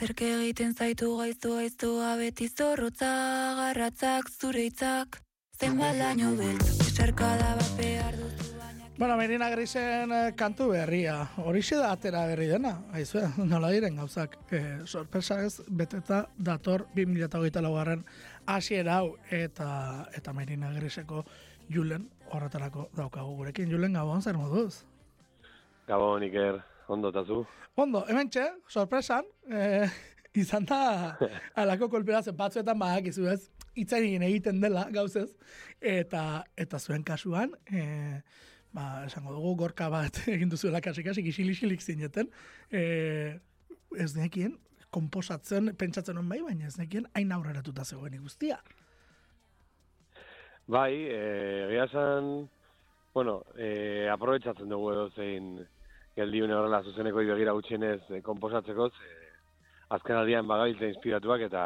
Zerke egiten zaitu gaiztu gaiztu abeti zorrotza garratzak zure hitzak zenbat laino beltz esarkada bat behar duzu Bueno, Merina Grisen eh, kantu berria. Horixe da atera berri dena. Aizue, nola diren gauzak. Eh, sorpresa ez, beteta dator 2008 laugarren hasiera hau eta eta Merina Griseko Julen horretarako daukagu gurekin. Julen gabon zer moduz? Gabon, Iker, ondo eta zu. Ondo, hemen txe, sorpresan, eh, izan da alako kolpera zen batzuetan badakizu ez, itzain egiten dela gauzez, eta eta zuen kasuan, eh, ba, esango dugu, gorka bat egin duzuela kasik-kasik, isilixilik zineten, eh, ez nekien, komposatzen, pentsatzen on bai, baina ez nekien, hain aurreratuta zegoen guztia. Bai, eh, egia esan, bueno, eh, aprobetsatzen dugu edo zein geldiune horrela zuzeneko begira gutxienez eh, komposatzeko, ze, azken aldian bagabiltza inspiratuak eta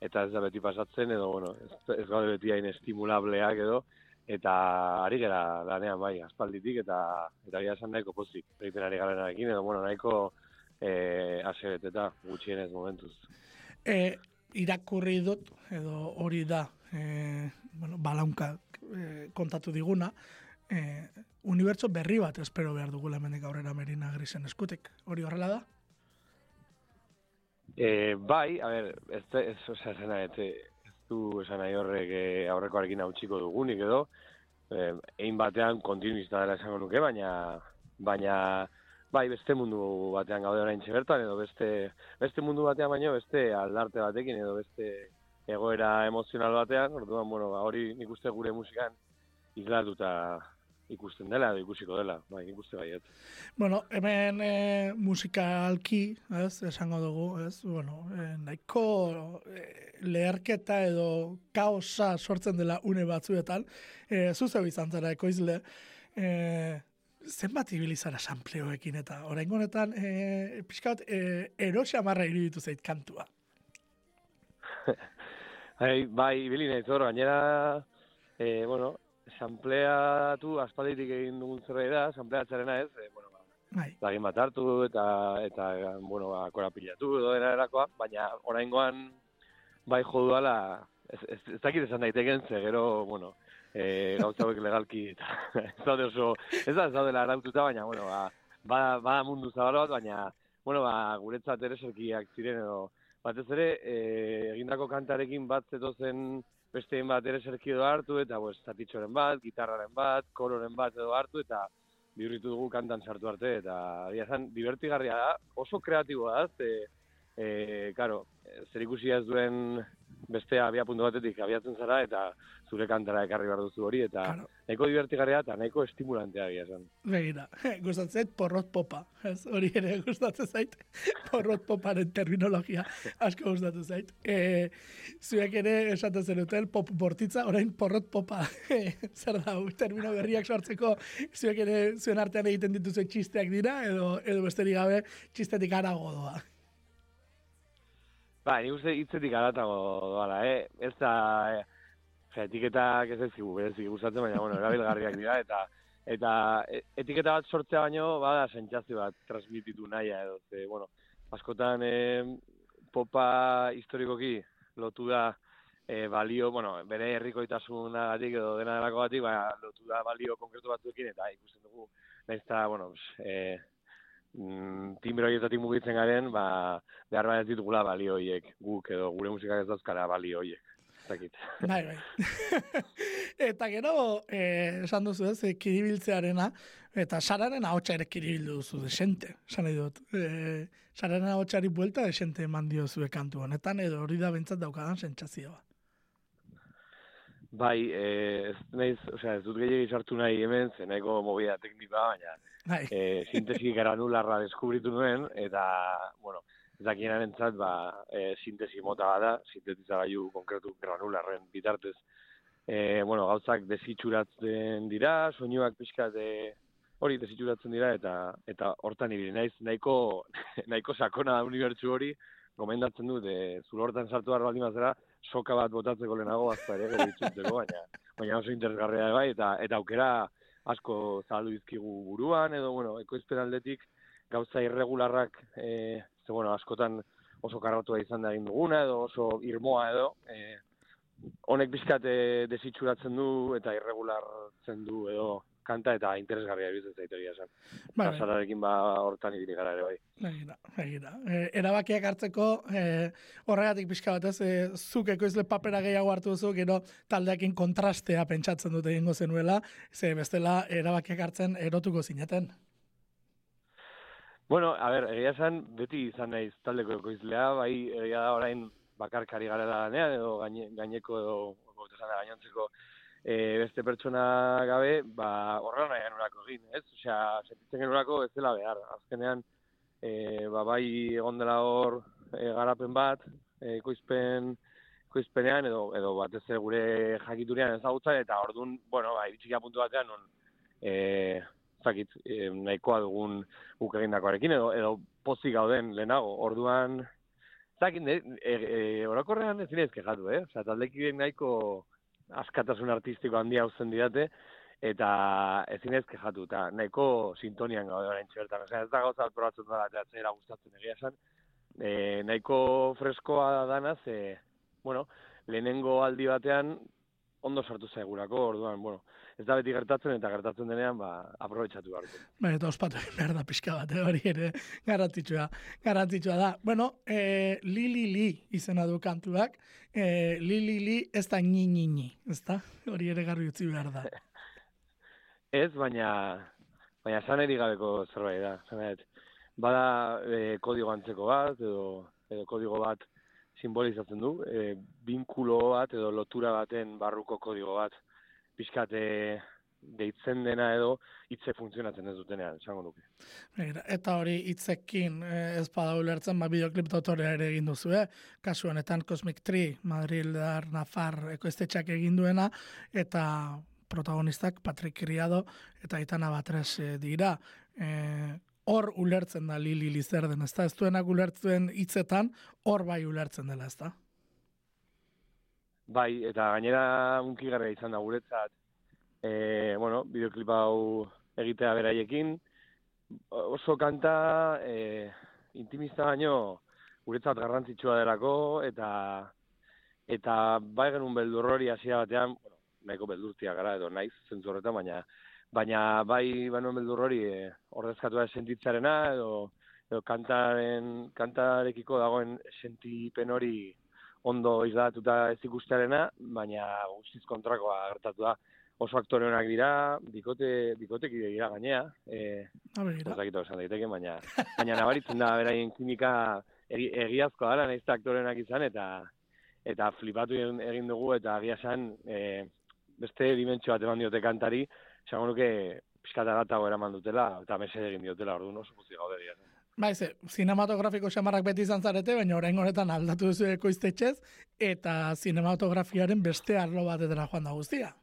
eta ez da beti pasatzen edo, bueno, ez, ez gaude beti hain estimulableak edo, eta ari gara lanean bai, aspalditik, eta eta egia esan nahiko pozik, egiten ari garenarekin, edo, bueno, nahiko eh, asebet eta gutxienez momentuz. E, irakurri dut, edo hori da, e, bueno, balaunka e, kontatu diguna, e, unibertso berri bat espero behar dugula hemendik aurrera Merina Grisen eskutik. Hori horrela da? E, bai, a ber, ez, ez, osea, zena, ez, ez du esan nahi horrek eh, aurrekoarekin hautsiko dugunik edo, eh, egin batean kontinuista dela esango nuke, baina, baina, bai, beste mundu batean gaude orain bertan edo beste, beste mundu batean baino, beste aldarte batekin, edo beste egoera emozional batean, orduan, bueno, ba, hori nik uste gure musikan islatuta ikusten dela edo ikusiko dela, bai, ikuste baiet. Bueno, hemen e, musikalki, ez, esango dugu, ez, bueno, e, nahiko e, leherketa edo kaosa sortzen dela une batzuetan, e, zuzeu izan zara ekoizle, e, zenbat ibilizara sampleoekin eta orain honetan e, pixka bat e, erosi amarra iruditu zait kantua. Bai, bai, ibili naiz hor, gainera, eh, bueno, sampleatu aspalditik egin dugun zerbait da, sampleatzarena ez, eh, bueno, ba, Bai. lagin bat hartu eta, eta bueno, ba, korapilatu edo dena erakoa, baina oraingoan bai jo duala, ez, ez, ez dakit esan daiteken, ze gero, bueno, eh, gauza hauek legalki, eta ez daude oso, ez da ez daudela araututa, baina, bueno, ba, ba, ba mundu zabal bat, baina, bueno, ba, guretzat ere ziren edo, batez ere, e, egindako kantarekin bat zetozen besteen bat ere zerki edo hartu, eta pues, zatitxoren bat, gitarraren bat, kororen bat edo hartu, eta bihurritu dugu kantan sartu arte, eta dia zan, divertigarria da, oso kreatiboa da, ze, e, karo, zer ikusia ez duen beste abia puntu batetik abiatzen zara, eta zure kantara ekarri behar duzu hori, eta Claro. nahiko divertigarria eta nahiko estimulantea egia esan. Begira, gustatzen zait porrot popa. Ez, hori ere gustatzen zait. Porrot poparen terminologia asko gustatzen zait. E, zuek ere esaten zenuten pop bortitza, orain porrot popa. Zer da, termino berriak sortzeko zuek ere zuen artean egiten dituzuen txisteak dira, edo, edo besterik gabe txistetik arago doa. Ba, nik uste hitzetik aratago doala, eh? Ez da, eh, etiketak ez ez zigu, berezik gustatzen, baina, bueno, erabilgarriak dira, eta eta e- etiketa bat sortzea baino, bada, sentsazio bat transmititu nahia, edo, ze, bueno, askotan eh, popa historikoki lotu da eh, balio, bueno, bere herrikoitasunagatik edo dena delako batik, ba, lotu da balio konkretu batzuekin, eta ikusten dugu, nahiz eta, bueno, eh, mm, timbre horietatik mugitzen garen, ba, behar bat ez ditugula balio horiek, guk edo gure musikak ez dauzkara balio horiek. Bai, bai. eta gero, eh, esan duzu ez, eh, kiribiltzearena, eta sararen ahotsa ere kiribildu duzu, desente, esan nahi dut. Eh, sararen ahotsari buelta desente eman dio zue kantu honetan, edo hori da bentsat daukadan sentsazioa. Bai, eh, ez naiz, osea, ez dut gehiagi sartu nahi hemen, ze nahiko mobida teknika, baina Bai, eh, sintesi granularra deskubritu nuen, eta, bueno, ez dakienaren entzat, ba, eh, sintesi mota bada, sintetizagailu konkretu granularren bitartez, eh, bueno, gauzak desitxuratzen dira, soinuak pixkat, eh, hori desitxuratzen dira, eta eta hortan ibili. Naiz, nahiko, nahiko sakona da unibertsu hori, gomendatzen dut, e, zulo hortan sartu behar baldin bazera, soka bat botatzeko lehenago, azta ere, gero itzultzeko, baina, baina oso interesgarria bai, eta, eta aukera asko zahaldu dizkigu buruan, edo, bueno, ekoizpen aldetik, gauza irregularrak, e, ze, bueno, askotan oso karrotua izan da egin duguna, edo oso irmoa edo, e, honek bizkat e, desitxuratzen du eta irregulartzen du edo kanta eta interesgarria iruditzen zait egia esan. Bai, Kasararekin ba hortan ibili gara ere bai. Egira, egira. E, erabakiak hartzeko, e, horregatik pixka batez, e, zuk ekoizle papera gehiago hartu duzu, gero taldeakin kontrastea pentsatzen dute egingo zenuela, ze bestela erabakiak hartzen erotuko zineten. Bueno, a ber, egia esan, beti izan naiz taldeko ekoizlea, bai, egia da orain bakarkari garela lanean, edo gaine, gaineko edo, esan da, gainontzeko, e, beste pertsona gabe, ba, horrela nahi genurako egin, ez? Osea, sentitzen genurako ez dela behar. Azkenean, e, ba, bai egon dela hor e, garapen bat, e, ekoizpen, ekoizpenean, edo, edo bat gure jakiturean ezagutzen, eta orduan, bueno, ba, iritxikia puntu batean, non, e, zakit, e, nahikoa dugun guk egindakoarekin, edo, edo pozik gauden lehenago. Orduan, zakit, e, e, orakorrean ez zinez kejatu, eh? Osa, taldekideen nahiko askatasun artistiko handia hauzen didate, eta ez zinez kejatu, eta nahiko sintonian gaude orain txertan. Osa, ez da gauza probatzen da, eta zera gustatzen egia esan. E, nahiko freskoa danaz, e, bueno, lehenengo aldi batean, ondo sartu zaigurako, orduan, bueno, ez da beti gertatzen eta gertatzen denean, ba, aprobetsatu behar. Bai, eta ospatu behar da pixka bat, eh, hori ere, garantitxua, garantitxua da. Bueno, e, li, li, li izena du kantuak, e, li, li, li ez da ni, ni, ni, ez da? Hori ere garri utzi behar da. ez, baina, baina saneri gabeko zerbait da, zanet. Bada e, kodigo antzeko bat, edo, edo kodigo bat simbolizatzen du, e, binkulo bat edo lotura baten barruko kodigo bat pixkate deitzen dena edo hitze funtzionatzen ez dutenean, esango nuke. eta hori hitzekin eh, ez bada ulertzen, ba, bideoklip dotorea ere egin duzu, eh? Kasu honetan Cosmic Tree, Madrid, Dar, Nafar, ekoestetxak egin duena, eta protagonistak Patrick Criado eta Itana Batres eh, dira. Eh, hor ulertzen da li li zer den, ezta? Ez duenak ulertzen hitzetan, hor bai ulertzen dela, ezta? Bai, eta gainera unkigarra izan da guretzat, e, bueno, bideoklipa hau egitea beraiekin, oso kanta e, intimista baino guretzat garrantzitsua delako, eta eta bai genuen beldur hori hasia batean, bueno, nahiko beldurtia gara edo naiz zentzu horretan, baina baina bai banuen beldur hori e, ordezkatu da sentitzarena edo, edo kantaren, kantarekiko dagoen sentipen hori ondo izlatuta ez ikustearena, baina guztiz kontrakoa gertatu da. Oso aktore honak dira, bikote, bikotek dira gainea. E, Zakito esan daiteke, baina, baina nabaritzen da beraien kimika egi, egiazkoa dara, nahiz aktore honak izan, eta eta flipatu egin dugu, eta agia esan, e, beste dimentsio bat eman diote kantari, esango nuke pizkata gatago eraman dutela, eta mese egin diotela, orduan oso guzti gaude dira. Bai, ze, zinematografiko xamarrak beti izan zarete, baina orain honetan aldatu duzu ekoiztetxez, eta zinematografiaren beste arlo bat edera joan da guztia.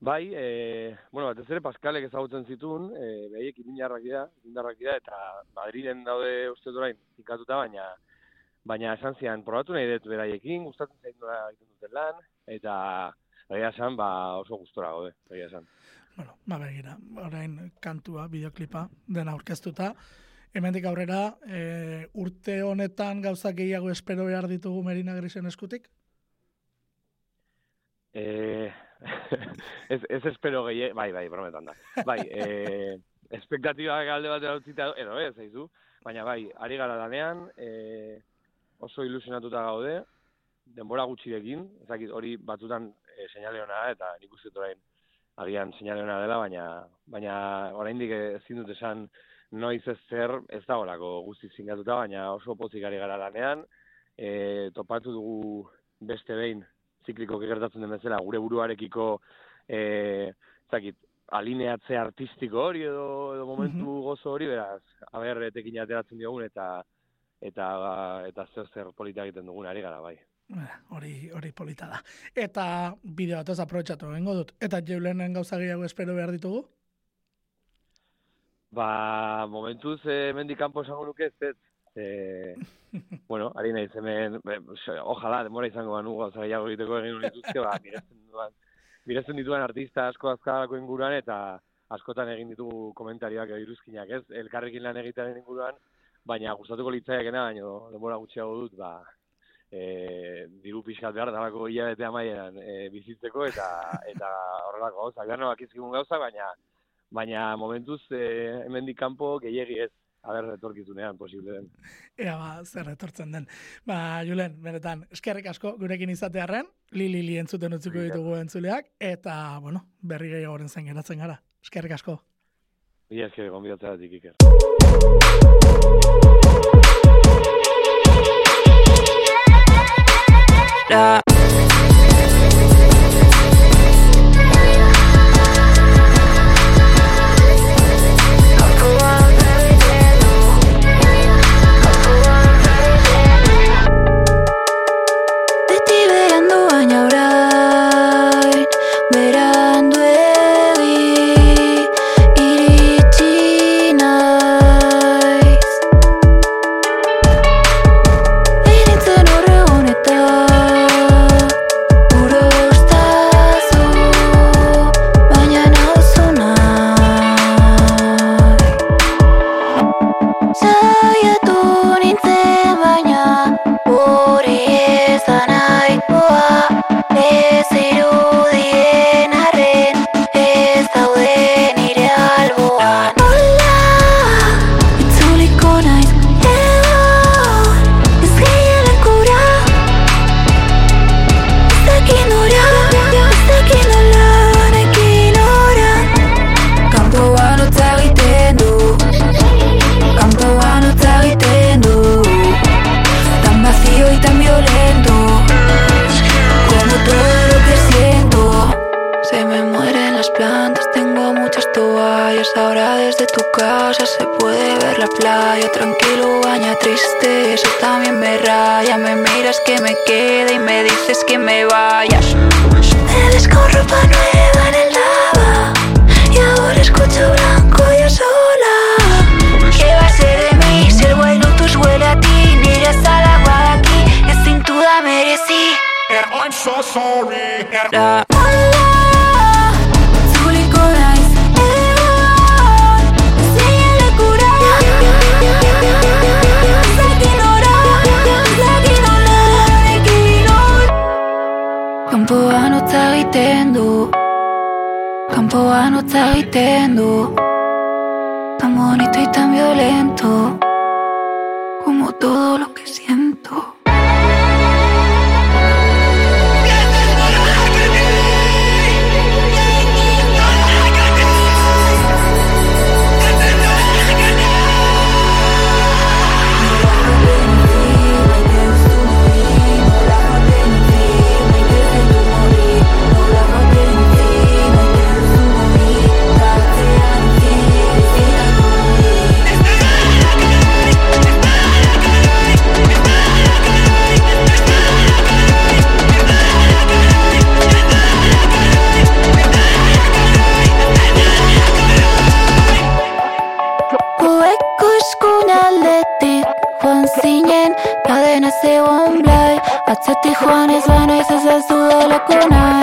Bai, e, bueno, bat ez ere Paskalek ezagutzen zituen, e, behiek iminarrak dira, iminarrak dira, eta Madriden daude uste orain ikatuta, baina baina esan zian, probatu nahi dut beraiekin, gustatzen zain egiten duten lan, eta egia esan, ba, oso gustora gaude, egia esan bueno, ba begira, orain kantua, bideoklipa, dena aurkeztuta. Hemendik aurrera, e, urte honetan gauzak gehiago espero behar ditugu Merina Grisen eskutik? Eh, ez, ez espero gehiago, bai, bai, brometan da. Bai, eh, espektatiba galde bat edo edo ez, eizu. Baina bai, ari gara lanean, eh, oso ilusionatuta gaude, denbora gutxirekin, ezakit hori batzutan e, seinale eta nik uste agian seinalena dela, baina baina oraindik ezin dut esan noiz ez zer ez da horako guzti zingatuta, baina oso pozik ari gara lanean, e, topatu dugu beste behin zikliko gertatzen den bezala gure buruarekiko e, zakit, alineatze artistiko hori edo, edo momentu mhm. gozo hori, beraz, haber etekin ateratzen diogun eta eta eta zer zer polita egiten dugun ari gara bai. Eh, hori hori polita da. Eta bideo bat ez aprobetsatu egingo dut. Eta jeulenen gauza gehiago espero behar ditugu? Ba, momentuz, eh, mendik kanpo esango nuke ez, ez. Eh, bueno, ari nahi zemen, ojala, demora izango banu gauza gehiago egiteko egin unituzke, ba, mirezen duan, mirezen dituan artista asko azkalako inguruan, eta askotan egin ditugu komentarioak iruzkinak, ez? Elkarrekin lan egitearen inguruan, baina gustatuko litzaiakena, baina denbora gutxiago dut, ba, e, diru pixkat behar dalako hilabete amaieran e, bizitzeko eta eta horrelako gauza. Gano akizkigun gauza, baina baina momentuz e, hemendik kanpo gehiegi ez. Aber, etorkizunean, posible den. Ea, ba, zer etortzen den. Ba, Julen, benetan, eskerrik asko gurekin izatearen, li li li entzuten utziko ditugu entzuleak, eta, bueno, berri gehiagoren zen geratzen gara. Eskerrik asko. Ia esker, gombidatzea iker. Da. Y me dices que me vaya Me ves con ropa nueva en el lava Y ahora escucho blanco yo sola ¿Qué va a ser de mí si el buen lotus huele a ti? Miras al agua de aquí, es sin duda merecí. And I'm so sorry. itendo Campovano sta itendo Tan bonito y tan violento. Como todo lo que siento. Zinen Ta dena zegoen blai Atzetik joan ez baina ez